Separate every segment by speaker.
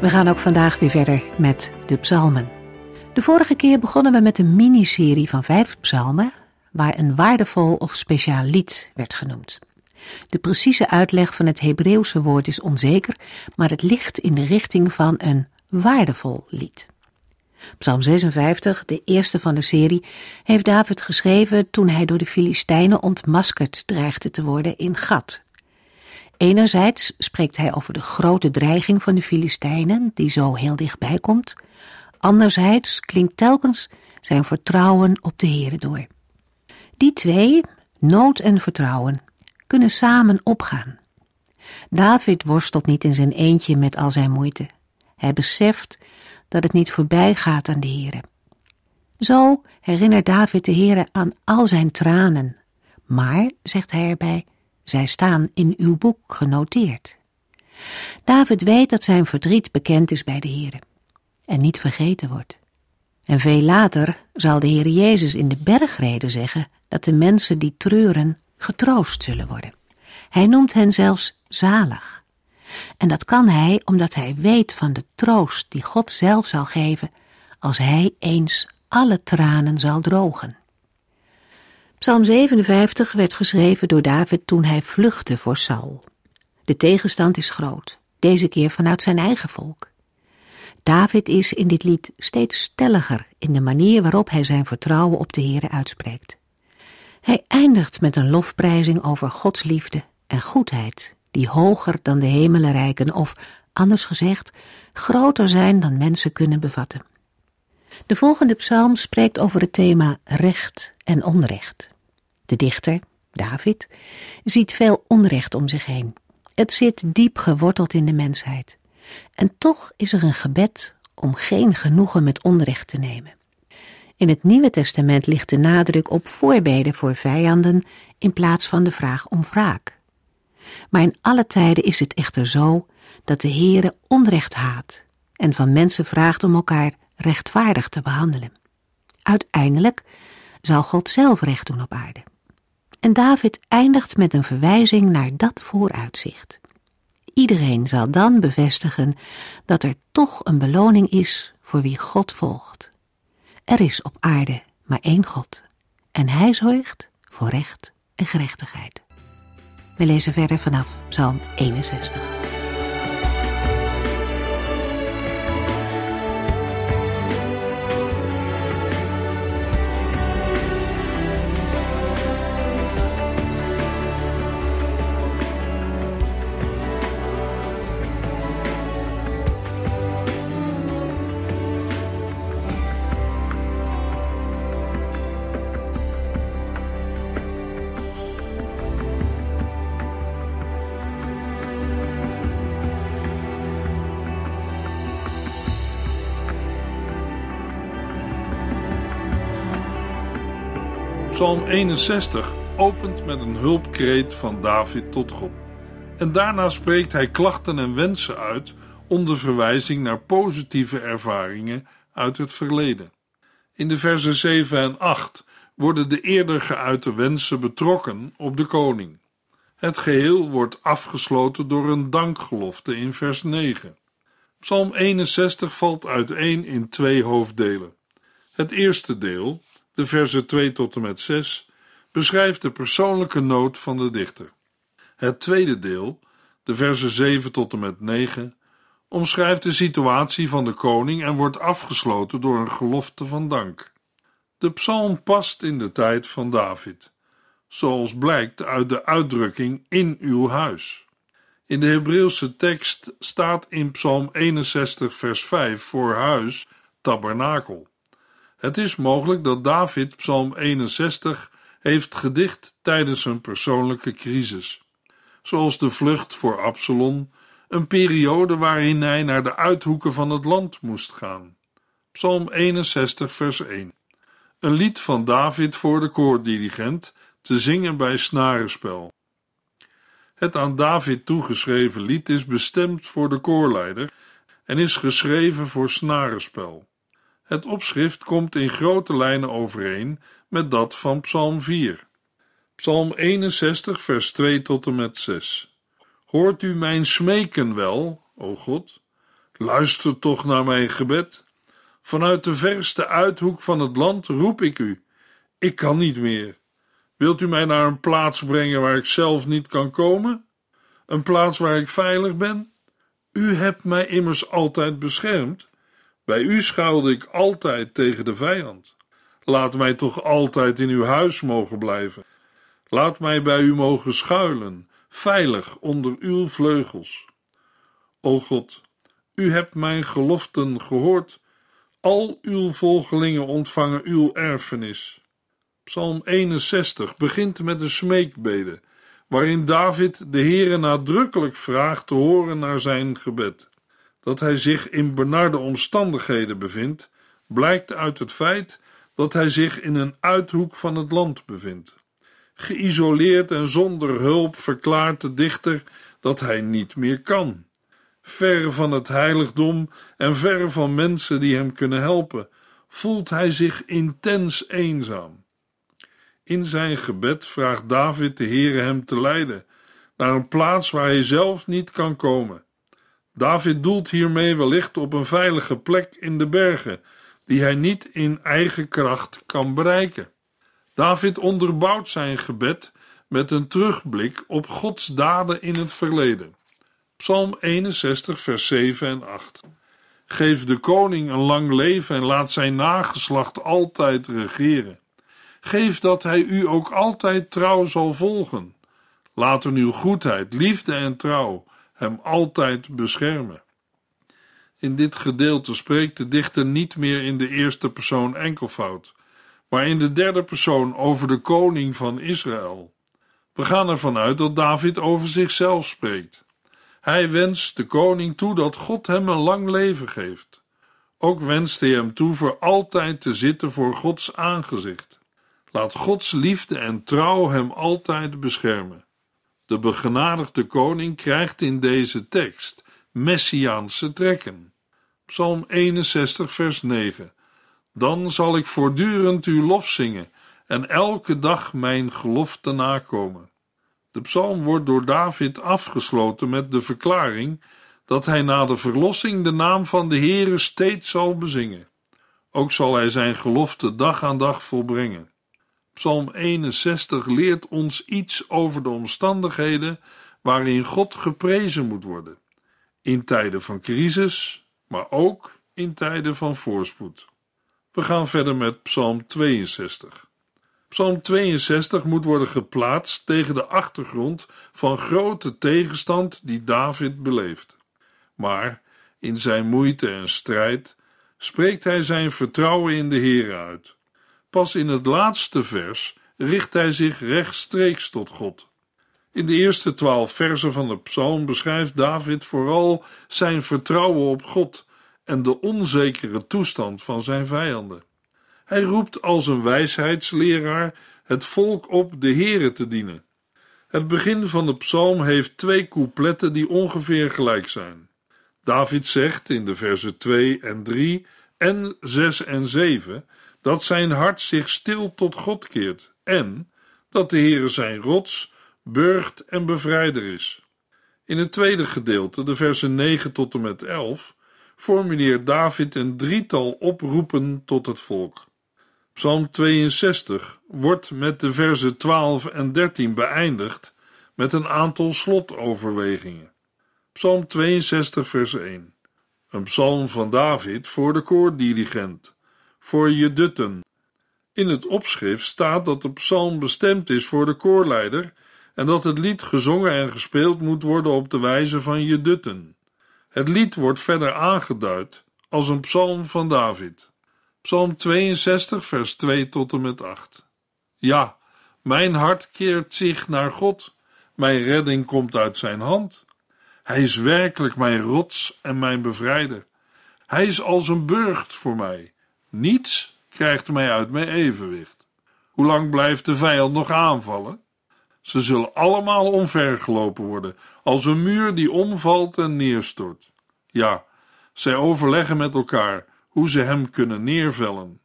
Speaker 1: We gaan ook vandaag weer verder met de psalmen. De vorige keer begonnen we met een miniserie van vijf psalmen, waar een waardevol of speciaal lied werd genoemd. De precieze uitleg van het Hebreeuwse woord is onzeker, maar het ligt in de richting van een waardevol lied. Psalm 56, de eerste van de serie, heeft David geschreven toen hij door de Filistijnen ontmaskerd dreigde te worden in Gat, Enerzijds spreekt hij over de grote dreiging van de Filistijnen, die zo heel dichtbij komt. Anderzijds klinkt telkens zijn vertrouwen op de Heere door. Die twee, nood en vertrouwen, kunnen samen opgaan. David worstelt niet in zijn eentje met al zijn moeite. Hij beseft dat het niet voorbij gaat aan de Heere. Zo herinnert David de Heere aan al zijn tranen. Maar, zegt hij erbij, zij staan in uw boek genoteerd. David weet dat zijn verdriet bekend is bij de Heere en niet vergeten wordt. En veel later zal de Heer Jezus in de bergreden zeggen dat de mensen die treuren getroost zullen worden. Hij noemt hen zelfs zalig. En dat kan hij omdat hij weet van de troost die God zelf zal geven als hij eens alle tranen zal drogen. Psalm 57 werd geschreven door David toen hij vluchtte voor Saul. De tegenstand is groot, deze keer vanuit zijn eigen volk. David is in dit lied steeds stelliger in de manier waarop hij zijn vertrouwen op de Heere uitspreekt. Hij eindigt met een lofprijzing over Gods liefde en goedheid, die hoger dan de hemelen reiken of, anders gezegd, groter zijn dan mensen kunnen bevatten. De volgende psalm spreekt over het thema recht en onrecht. De dichter, David, ziet veel onrecht om zich heen. Het zit diep geworteld in de mensheid. En toch is er een gebed om geen genoegen met onrecht te nemen. In het Nieuwe Testament ligt de nadruk op voorbeden voor vijanden in plaats van de vraag om wraak. Maar in alle tijden is het echter zo dat de Heere onrecht haat en van mensen vraagt om elkaar rechtvaardig te behandelen. Uiteindelijk zal God zelf recht doen op aarde. En David eindigt met een verwijzing naar dat vooruitzicht. Iedereen zal dan bevestigen dat er toch een beloning is voor wie God volgt. Er is op aarde maar één God en hij zorgt voor recht en gerechtigheid. We lezen verder vanaf Psalm 61.
Speaker 2: Psalm 61 opent met een hulpkreet van David tot God. En daarna spreekt hij klachten en wensen uit onder verwijzing naar positieve ervaringen uit het verleden. In de versen 7 en 8 worden de eerder geuite wensen betrokken op de koning. Het geheel wordt afgesloten door een dankgelofte in vers 9. Psalm 61 valt uiteen in twee hoofddelen. Het eerste deel, de versen 2 tot en met 6, beschrijft de persoonlijke nood van de dichter. Het tweede deel, de versen 7 tot en met 9, omschrijft de situatie van de koning en wordt afgesloten door een gelofte van dank. De psalm past in de tijd van David, zoals blijkt uit de uitdrukking in uw huis. In de Hebreeuwse tekst staat in Psalm 61, vers 5 voor huis tabernakel. Het is mogelijk dat David Psalm 61 heeft gedicht tijdens een persoonlijke crisis, zoals de vlucht voor Absalom een periode waarin hij naar de uithoeken van het land moest gaan. Psalm 61, vers 1. Een lied van David voor de koordirigent, te zingen bij snarenspel. Het aan David toegeschreven lied is bestemd voor de koorleider en is geschreven voor snarenspel. Het opschrift komt in grote lijnen overeen met dat van Psalm 4. Psalm 61, vers 2 tot en met 6. Hoort u mijn smeken wel, o God? Luister toch naar mijn gebed. Vanuit de verste uithoek van het land roep ik u. Ik kan niet meer. Wilt u mij naar een plaats brengen waar ik zelf niet kan komen? Een plaats waar ik veilig ben? U hebt mij immers altijd beschermd. Bij u schuilde ik altijd tegen de vijand. Laat mij toch altijd in uw huis mogen blijven. Laat mij bij u mogen schuilen, veilig onder uw vleugels. O God, u hebt mijn geloften gehoord. Al uw volgelingen ontvangen uw erfenis. Psalm 61 begint met een smeekbede, waarin David de Heere nadrukkelijk vraagt te horen naar zijn gebed. Dat hij zich in benarde omstandigheden bevindt, blijkt uit het feit dat hij zich in een uithoek van het land bevindt. Geïsoleerd en zonder hulp verklaart de dichter dat hij niet meer kan. Ver van het heiligdom en ver van mensen die hem kunnen helpen, voelt hij zich intens eenzaam. In zijn gebed vraagt David de Heere hem te leiden naar een plaats waar hij zelf niet kan komen. David doelt hiermee wellicht op een veilige plek in de bergen, die hij niet in eigen kracht kan bereiken. David onderbouwt zijn gebed met een terugblik op Gods daden in het verleden. Psalm 61, vers 7 en 8. Geef de koning een lang leven en laat zijn nageslacht altijd regeren. Geef dat hij u ook altijd trouw zal volgen. Laten uw goedheid, liefde en trouw hem altijd beschermen. In dit gedeelte spreekt de dichter niet meer in de eerste persoon enkelvoud, maar in de derde persoon over de koning van Israël. We gaan ervan uit dat David over zichzelf spreekt. Hij wenst de koning toe dat God hem een lang leven geeft. Ook wenst hij hem toe voor altijd te zitten voor Gods aangezicht. Laat Gods liefde en trouw hem altijd beschermen. De begenadigde koning krijgt in deze tekst messiaanse trekken. Psalm 61, vers 9. Dan zal ik voortdurend uw lof zingen en elke dag mijn gelofte nakomen. De psalm wordt door David afgesloten met de verklaring dat hij na de verlossing de naam van de Heere steeds zal bezingen. Ook zal hij zijn gelofte dag aan dag volbrengen. Psalm 61 leert ons iets over de omstandigheden waarin God geprezen moet worden. In tijden van crisis, maar ook in tijden van voorspoed. We gaan verder met Psalm 62. Psalm 62 moet worden geplaatst tegen de achtergrond van grote tegenstand die David beleeft. Maar in zijn moeite en strijd spreekt hij zijn vertrouwen in de Heer uit. Pas in het laatste vers richt hij zich rechtstreeks tot God. In de eerste twaalf versen van de psalm beschrijft David vooral zijn vertrouwen op God en de onzekere toestand van zijn vijanden. Hij roept als een wijsheidsleraar het volk op de Here te dienen. Het begin van de psalm heeft twee coupletten die ongeveer gelijk zijn. David zegt in de versen 2 en 3 en 6 en 7 dat zijn hart zich stil tot God keert en dat de Heere zijn rots, burgt en bevrijder is. In het tweede gedeelte, de versen 9 tot en met 11, formuleert David een drietal oproepen tot het volk. Psalm 62 wordt met de versen 12 en 13 beëindigd met een aantal slotoverwegingen. Psalm 62, vers 1. Een psalm van David voor de koordirigent, voor Jedutten. In het opschrift staat dat de psalm bestemd is voor de koorleider en dat het lied gezongen en gespeeld moet worden op de wijze van Jedutten. Het lied wordt verder aangeduid als een psalm van David. Psalm 62, vers 2 tot en met 8. Ja, mijn hart keert zich naar God, mijn redding komt uit zijn hand. Hij is werkelijk mijn rots en mijn bevrijder. Hij is als een burcht voor mij. Niets krijgt mij uit mijn evenwicht. Hoe lang blijft de vijand nog aanvallen? Ze zullen allemaal omvergelopen worden, als een muur die omvalt en neerstort. Ja, zij overleggen met elkaar hoe ze hem kunnen neervellen.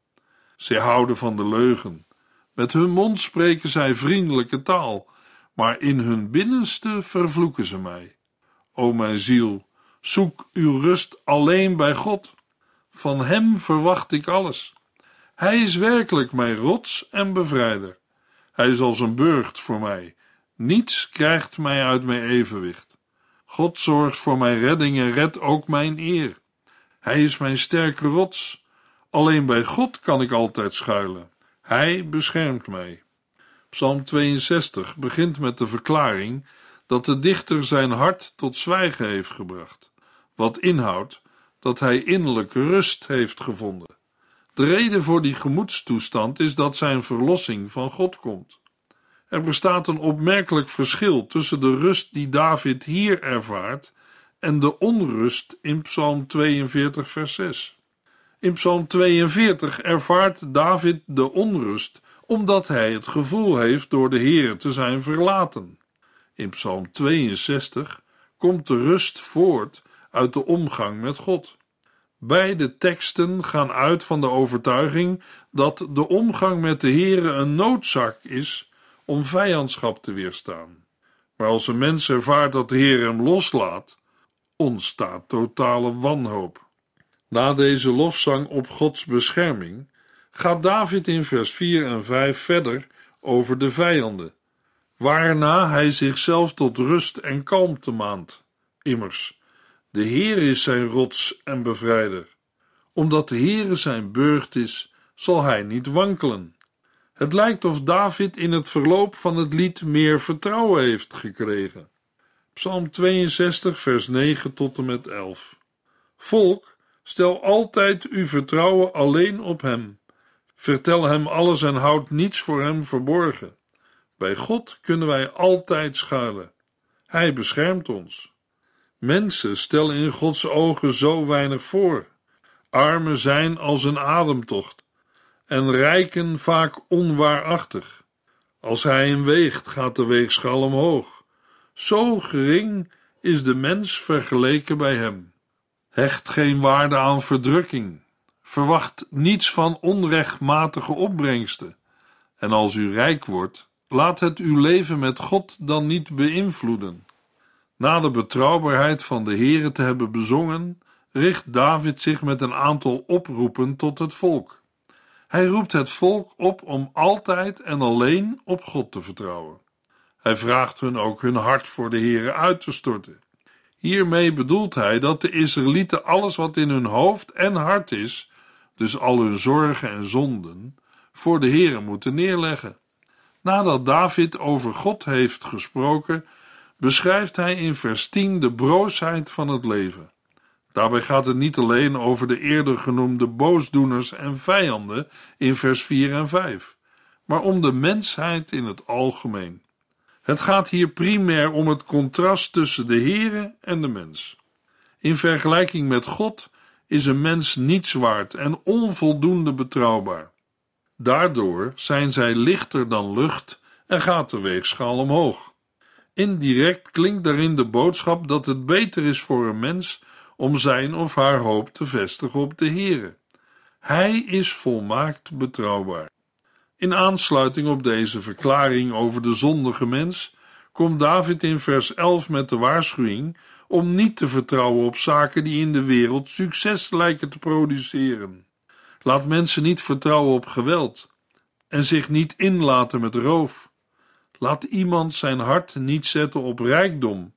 Speaker 2: Zij houden van de leugen. Met hun mond spreken zij vriendelijke taal, maar in hun binnenste vervloeken ze mij. O mijn ziel, zoek uw rust alleen bij God. Van hem verwacht ik alles. Hij is werkelijk mijn rots en bevrijder. Hij is als een burcht voor mij. Niets krijgt mij uit mijn evenwicht. God zorgt voor mijn redding en redt ook mijn eer. Hij is mijn sterke rots. Alleen bij God kan ik altijd schuilen. Hij beschermt mij. Psalm 62 begint met de verklaring dat de dichter zijn hart tot zwijgen heeft gebracht, wat inhoudt dat hij innerlijke rust heeft gevonden. De reden voor die gemoedstoestand is dat zijn verlossing van God komt. Er bestaat een opmerkelijk verschil tussen de rust die David hier ervaart en de onrust in Psalm 42, vers 6. In Psalm 42 ervaart David de onrust omdat hij het gevoel heeft door de Heer te zijn verlaten. In Psalm 62 komt de rust voort uit de omgang met God. Beide teksten gaan uit van de overtuiging dat de omgang met de Heere een noodzaak is om vijandschap te weerstaan. Maar als een mens ervaart dat de Heer hem loslaat, ontstaat totale wanhoop. Na deze lofzang op Gods bescherming gaat David in vers 4 en 5 verder over de vijanden, waarna hij zichzelf tot rust en kalmte maant. Immers, de Heer is zijn rots en bevrijder. Omdat de Heere zijn burcht is, zal hij niet wankelen. Het lijkt of David in het verloop van het lied meer vertrouwen heeft gekregen. Psalm 62, vers 9 tot en met 11. Volk, stel altijd uw vertrouwen alleen op Hem. Vertel Hem alles en houd niets voor Hem verborgen. Bij God kunnen wij altijd schuilen. Hij beschermt ons. Mensen stellen in Gods ogen zo weinig voor. Armen zijn als een ademtocht en rijken vaak onwaarachtig. Als hij hem weegt, gaat de weegschaal omhoog. Zo gering is de mens vergeleken bij hem. Hecht geen waarde aan verdrukking. Verwacht niets van onrechtmatige opbrengsten. En als u rijk wordt, laat het uw leven met God dan niet beïnvloeden. Na de betrouwbaarheid van de Heere te hebben bezongen, richt David zich met een aantal oproepen tot het volk. Hij roept het volk op om altijd en alleen op God te vertrouwen. Hij vraagt hun ook hun hart voor de Heere uit te storten. Hiermee bedoelt hij dat de Israëlieten alles wat in hun hoofd en hart is, dus al hun zorgen en zonden, voor de Heere moeten neerleggen. Nadat David over God heeft gesproken, beschrijft hij in vers 10 de broosheid van het leven. Daarbij gaat het niet alleen over de eerder genoemde boosdoeners en vijanden in vers 4 en 5, maar om de mensheid in het algemeen. Het gaat hier primair om het contrast tussen de Heere en de mens. In vergelijking met God is een mens niets waard en onvoldoende betrouwbaar. Daardoor zijn zij lichter dan lucht en gaat de weegschaal omhoog. Indirect klinkt daarin de boodschap dat het beter is voor een mens om zijn of haar hoop te vestigen op de Heere. Hij is volmaakt betrouwbaar. In aansluiting op deze verklaring over de zondige mens komt David in vers 11 met de waarschuwing om niet te vertrouwen op zaken die in de wereld succes lijken te produceren. Laat mensen niet vertrouwen op geweld en zich niet inlaten met roof. Laat iemand zijn hart niet zetten op rijkdom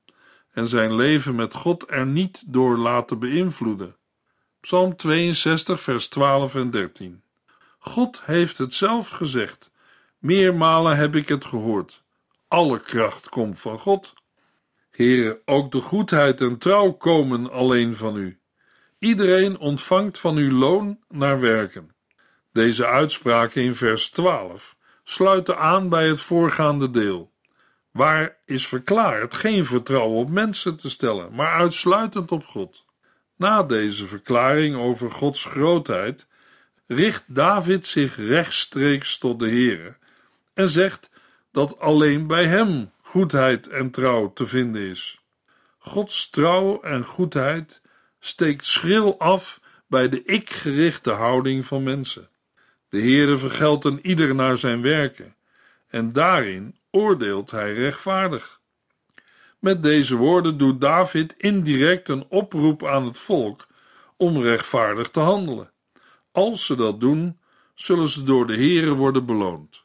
Speaker 2: en zijn leven met God er niet door laten beïnvloeden. Psalm 62, vers 12 en 13. God heeft het zelf gezegd. Meermalen heb ik het gehoord. Alle kracht komt van God. Heere, ook de goedheid en trouw komen alleen van u. Iedereen ontvangt van uw loon naar werken. Deze uitspraken in vers 12 sluiten aan bij het voorgaande deel. waar is verklaard geen vertrouwen op mensen te stellen, maar uitsluitend op God. Na deze verklaring over Gods grootheid richt David zich rechtstreeks tot de Heere en zegt dat alleen bij hem goedheid en trouw te vinden is. Gods trouw en goedheid steekt schril af bij de ik-gerichte houding van mensen. De Heere vergeldt een ieder naar zijn werken en daarin oordeelt hij rechtvaardig. Met deze woorden doet David indirect een oproep aan het volk om rechtvaardig te handelen. Als ze dat doen, zullen ze door de Heere worden beloond.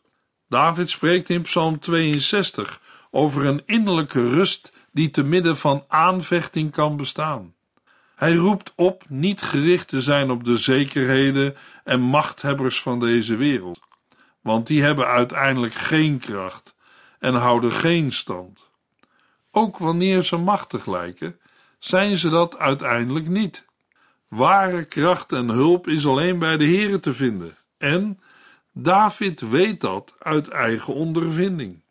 Speaker 2: David spreekt in Psalm 62 over een innerlijke rust die te midden van aanvechting kan bestaan. Hij roept op niet gericht te zijn op de zekerheden en machthebbers van deze wereld, want die hebben uiteindelijk geen kracht en houden geen stand. Ook wanneer ze machtig lijken, zijn ze dat uiteindelijk niet. Ware kracht en hulp is alleen bij de Here te vinden. En David weet dat uit eigen ondervinding.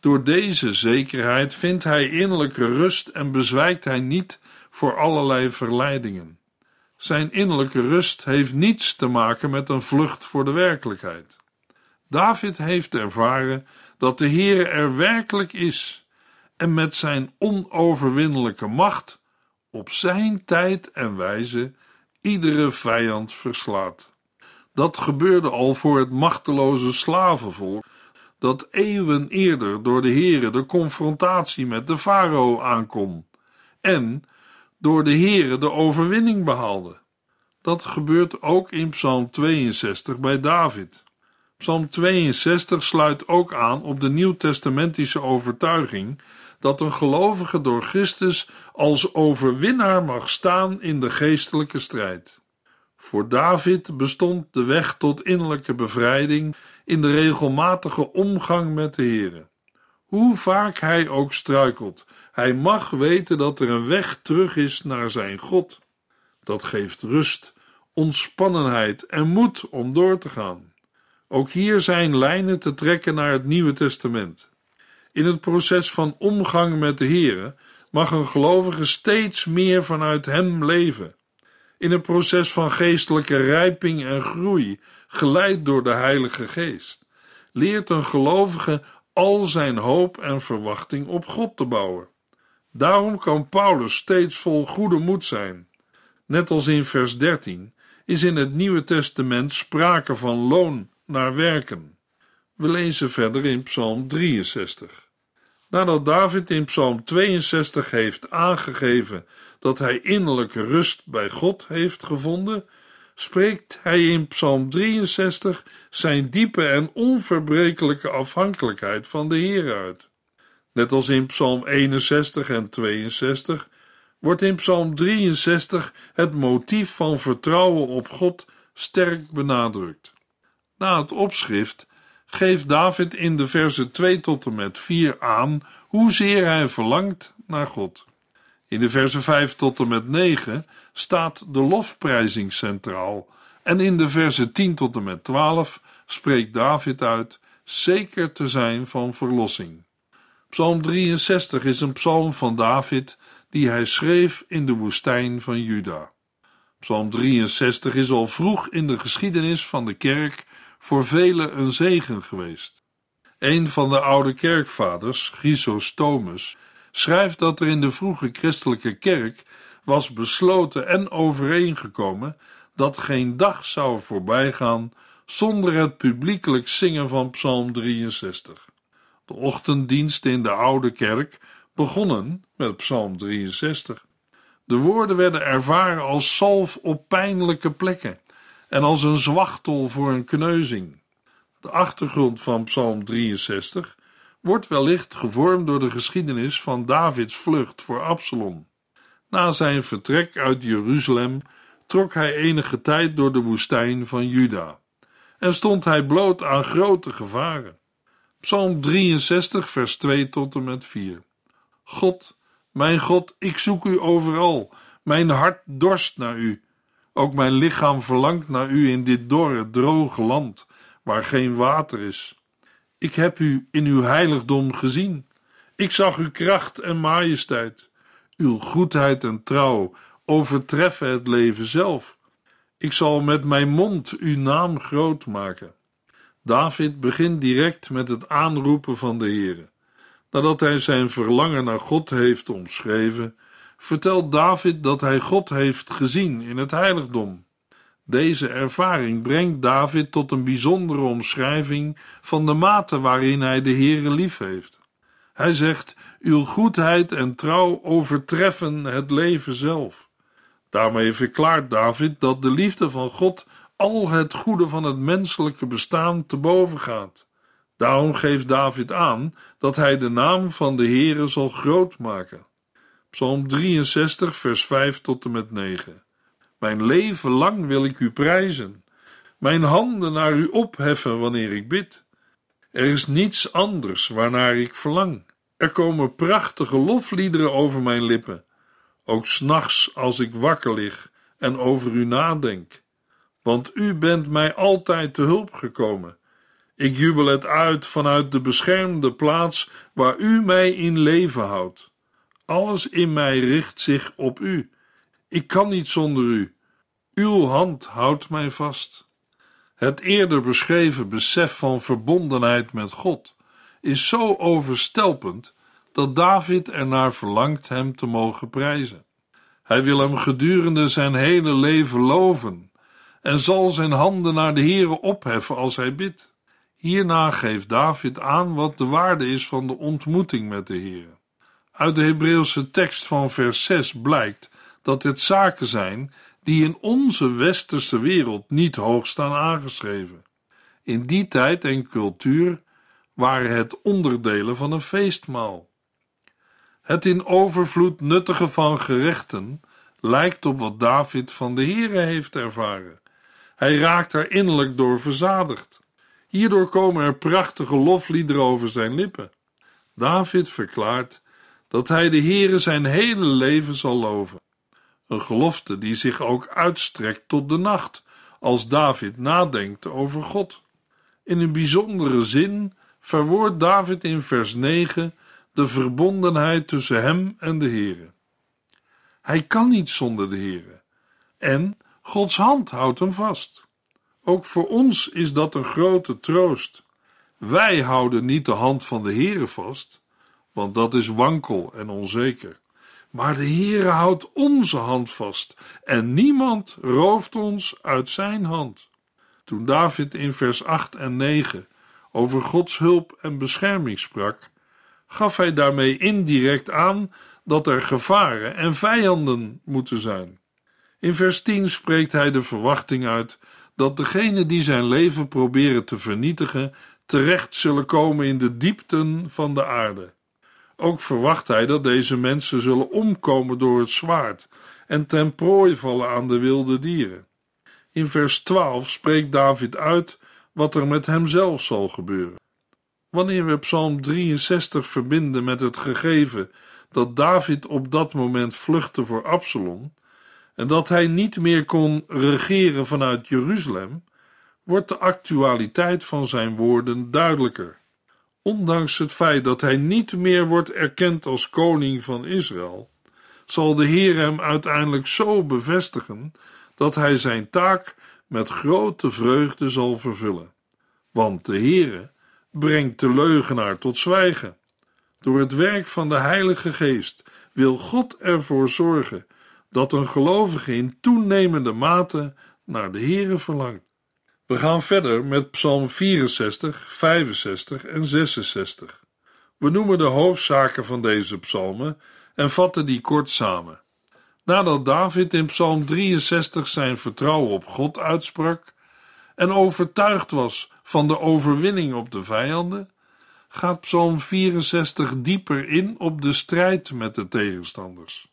Speaker 2: Door deze zekerheid vindt hij innerlijke rust en bezwijkt hij niet voor allerlei verleidingen. Zijn innerlijke rust heeft niets te maken met een vlucht voor de werkelijkheid. David heeft ervaren dat de Heere er werkelijk is en met zijn onoverwinnelijke macht op zijn tijd en wijze iedere vijand verslaat. Dat gebeurde al voor het machteloze slavenvolk dat eeuwen eerder door de Heere de confrontatie met de farao aankon en door de Heere de overwinning behaalde. Dat gebeurt ook in Psalm 62 bij David. Psalm 62 sluit ook aan op de nieuwtestamentische overtuiging dat een gelovige door Christus als overwinnaar mag staan in de geestelijke strijd. Voor David bestond de weg tot innerlijke bevrijding in de regelmatige omgang met de Heere. Hoe vaak hij ook struikelt, hij mag weten dat er een weg terug is naar zijn God. Dat geeft rust, ontspannenheid en moed om door te gaan. Ook hier zijn lijnen te trekken naar het Nieuwe Testament. In het proces van omgang met de Heere mag een gelovige steeds meer vanuit Hem leven. In het proces van geestelijke rijping en groei, geleid door de Heilige Geest, leert een gelovige al zijn hoop en verwachting op God te bouwen. Daarom kan Paulus steeds vol goede moed zijn. Net als in vers 13 is in het Nieuwe Testament sprake van loon naar werken. We lezen verder in Psalm 63. Nadat David in Psalm 62 heeft aangegeven dat hij innerlijke rust bij God heeft gevonden, spreekt hij in Psalm 63 zijn diepe en onverbrekelijke afhankelijkheid van de Heer uit. Net als in Psalm 61 en 62 wordt in Psalm 63 het motief van vertrouwen op God sterk benadrukt. Na het opschrift geeft David in de versen 2 tot en met 4 aan hoezeer hij verlangt naar God. In de versen 5 tot en met 9 staat de lofprijzing centraal en in de versen 10 tot en met 12 spreekt David uit zeker te zijn van verlossing. Psalm 63 is een psalm van David die hij schreef in de woestijn van Juda. Psalm 63 is al vroeg in de geschiedenis van de kerk voor velen een zegen geweest. Een van de oude kerkvaders, Chrysostomus, schrijft dat er in de vroege christelijke kerk was besloten en overeengekomen dat geen dag zou voorbijgaan zonder het publiekelijk zingen van Psalm 63. De ochtenddiensten in de oude kerk begonnen met Psalm 63. De woorden werden ervaren als zalf op pijnlijke plekken en als een zwachtel voor een kneuzing. De achtergrond van Psalm 63 wordt wellicht gevormd door de geschiedenis van Davids vlucht voor Absalom. Na zijn vertrek uit Jeruzalem trok hij enige tijd door de woestijn van Juda en stond hij bloot aan grote gevaren. Psalm 63, vers 2 tot en met 4. God, mijn God, ik zoek u overal. Mijn hart dorst naar u. Ook mijn lichaam verlangt naar u in dit dorre, droge land, waar geen water is. Ik heb u in uw heiligdom gezien. Ik zag uw kracht en majesteit. Uw goedheid en trouw overtreffen het leven zelf. Ik zal met mijn mond uw naam groot maken. David begint direct met het aanroepen van de Heere. Nadat hij zijn verlangen naar God heeft omschreven, vertelt David dat hij God heeft gezien in het heiligdom. Deze ervaring brengt David tot een bijzondere omschrijving van de mate waarin hij de Heere lief heeft. Hij zegt: Uw goedheid en trouw overtreffen het leven zelf. Daarmee verklaart David dat de liefde van God al het goede van het menselijke bestaan te boven gaat. Daarom geeft David aan dat hij de naam van de Heere zal groot maken. Psalm 63, vers 5 tot en met 9. Mijn leven lang wil ik u prijzen, mijn handen naar u opheffen wanneer ik bid. Er is niets anders waarnaar ik verlang. Er komen prachtige lofliederen over mijn lippen, ook s'nachts als ik wakker lig en over u nadenk. Want u bent mij altijd te hulp gekomen. Ik jubel het uit vanuit de beschermde plaats waar u mij in leven houdt. Alles in mij richt zich op u. Ik kan niet zonder u. Uw hand houdt mij vast. Het eerder beschreven besef van verbondenheid met God is zo overstelpend dat David ernaar verlangt hem te mogen prijzen. Hij wil hem gedurende zijn hele leven loven en zal zijn handen naar de Heere opheffen als hij bidt. Hierna geeft David aan wat de waarde is van de ontmoeting met de Heere. Uit de Hebreeuwse tekst van vers 6 blijkt dat dit zaken zijn die in onze westerse wereld niet hoog staan aangeschreven. In die tijd en cultuur waren het onderdelen van een feestmaal. Het in overvloed nuttige van gerechten lijkt op wat David van de Heere heeft ervaren. Hij raakt er innerlijk door verzadigd. Hierdoor komen er prachtige lofliederen over zijn lippen. David verklaart dat hij de Heere zijn hele leven zal loven. Een gelofte die zich ook uitstrekt tot de nacht, als David nadenkt over God. In een bijzondere zin verwoordt David in vers 9 de verbondenheid tussen hem en de Heere. Hij kan niet zonder de Heere. En Gods hand houdt hem vast. Ook voor ons is dat een grote troost. Wij houden niet de hand van de Heere vast, want dat is wankel en onzeker. Maar de Heere houdt onze hand vast en niemand rooft ons uit zijn hand. Toen David in vers 8 en 9 over Gods hulp en bescherming sprak, gaf hij daarmee indirect aan dat er gevaren en vijanden moeten zijn. In vers 10 spreekt hij de verwachting uit dat degenen die zijn leven proberen te vernietigen, terecht zullen komen in de diepten van de aarde. Ook verwacht hij dat deze mensen zullen omkomen door het zwaard en ten prooi vallen aan de wilde dieren. In vers 12 spreekt David uit wat er met hemzelf zal gebeuren. Wanneer we Psalm 63 verbinden met het gegeven dat David op dat moment vluchtte voor Absalom en dat hij niet meer kon regeren vanuit Jeruzalem, wordt de actualiteit van zijn woorden duidelijker. Ondanks het feit dat hij niet meer wordt erkend als koning van Israël, zal de Heer hem uiteindelijk zo bevestigen dat hij zijn taak met grote vreugde zal vervullen. Want de Heere brengt de leugenaar tot zwijgen. Door het werk van de Heilige Geest wil God ervoor zorgen dat een gelovige in toenemende mate naar de Heere verlangt. We gaan verder met Psalm 64, 65 en 66. We noemen de hoofdzaken van deze psalmen en vatten die kort samen. Nadat David in Psalm 63 zijn vertrouwen op God uitsprak en overtuigd was van de overwinning op de vijanden, gaat Psalm 64 dieper in op de strijd met de tegenstanders.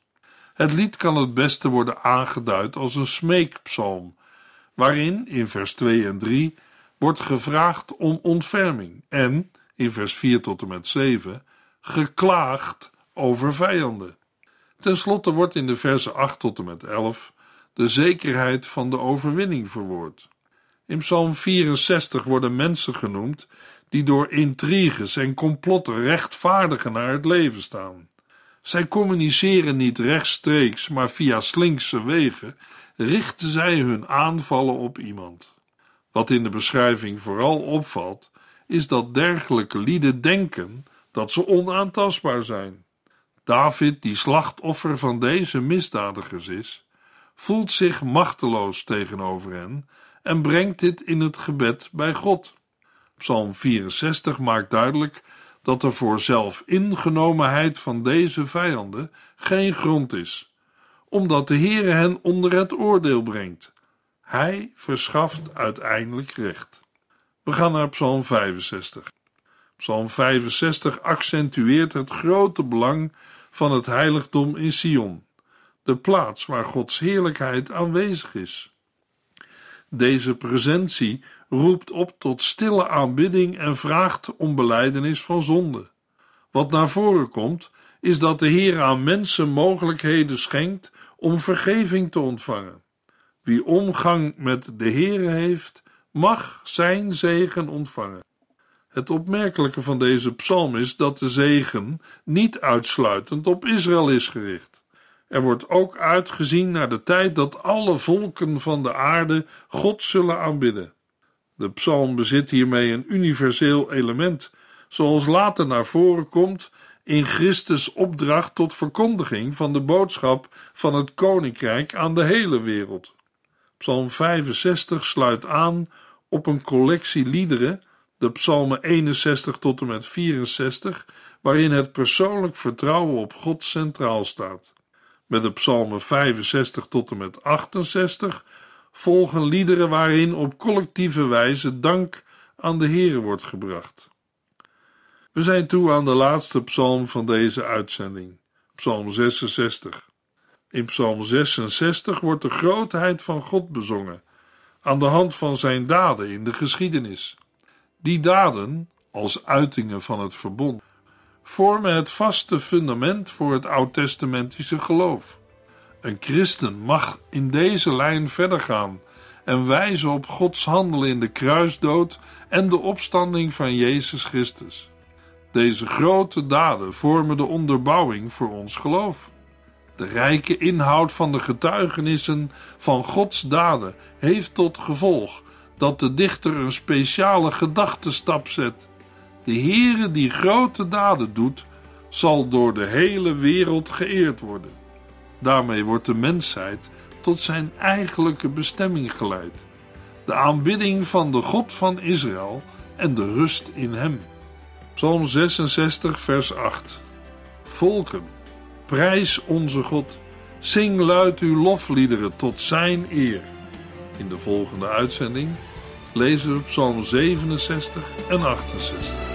Speaker 2: Het lied kan het beste worden aangeduid als een smeekpsalm, waarin in vers 2 en 3 wordt gevraagd om ontferming en in vers 4 tot en met 7 geklaagd over vijanden. Ten slotte wordt in de versen 8 tot en met 11 de zekerheid van de overwinning verwoord. In Psalm 64 worden mensen genoemd die door intriges en complotten rechtvaardigen naar het leven staan. Zij communiceren niet rechtstreeks, maar via slinkse wegen richten zij hun aanvallen op iemand. Wat in de beschrijving vooral opvalt, is dat dergelijke lieden denken dat ze onaantastbaar zijn. David, die slachtoffer van deze misdadigers is, voelt zich machteloos tegenover hen en brengt dit in het gebed bij God. Psalm 64 maakt duidelijk dat er voor zelfingenomenheid van deze vijanden geen grond is, omdat de Heere hen onder het oordeel brengt. Hij verschaft uiteindelijk recht. We gaan naar Psalm 65. Psalm 65 accentueert het grote belang van het heiligdom in Sion, de plaats waar Gods heerlijkheid aanwezig is. Deze presentie roept op tot stille aanbidding en vraagt om beleidenis van zonde. Wat naar voren komt, is dat de Heer aan mensen mogelijkheden schenkt om vergeving te ontvangen. Wie omgang met de Heer heeft, mag zijn zegen ontvangen. Het opmerkelijke van deze psalm is dat de zegen niet uitsluitend op Israël is gericht. Er wordt ook uitgezien naar de tijd dat alle volken van de aarde God zullen aanbidden. De psalm bezit hiermee een universeel element, zoals later naar voren komt in Christus' opdracht tot verkondiging van de boodschap van het koninkrijk aan de hele wereld. Psalm 65 sluit aan op een collectie liederen, de psalmen 61 tot en met 64, waarin het persoonlijk vertrouwen op God centraal staat. Met de psalmen 65 tot en met 68 volgen liederen waarin op collectieve wijze dank aan de Heere wordt gebracht. We zijn toe aan de laatste psalm van deze uitzending, Psalm 66. In Psalm 66 wordt de grootheid van God bezongen aan de hand van zijn daden in de geschiedenis. Die daden, als uitingen van het verbond, vormen het vaste fundament voor het oud-testamentische geloof. Een christen mag in deze lijn verder gaan en wijzen op Gods handelen in de kruisdood en de opstanding van Jezus Christus. Deze grote daden vormen de onderbouwing voor ons geloof. De rijke inhoud van de getuigenissen van Gods daden heeft tot gevolg dat de dichter een speciale gedachtenstap zet. De Heere die grote daden doet, zal door de hele wereld geëerd worden. Daarmee wordt de mensheid tot zijn eigenlijke bestemming geleid: de aanbidding van de God van Israël en de rust in Hem. Psalm 66, vers 8. Volken, prijs onze God, zing luid uw lofliederen tot Zijn eer. In de volgende uitzending lezen we Psalm 67 en 68.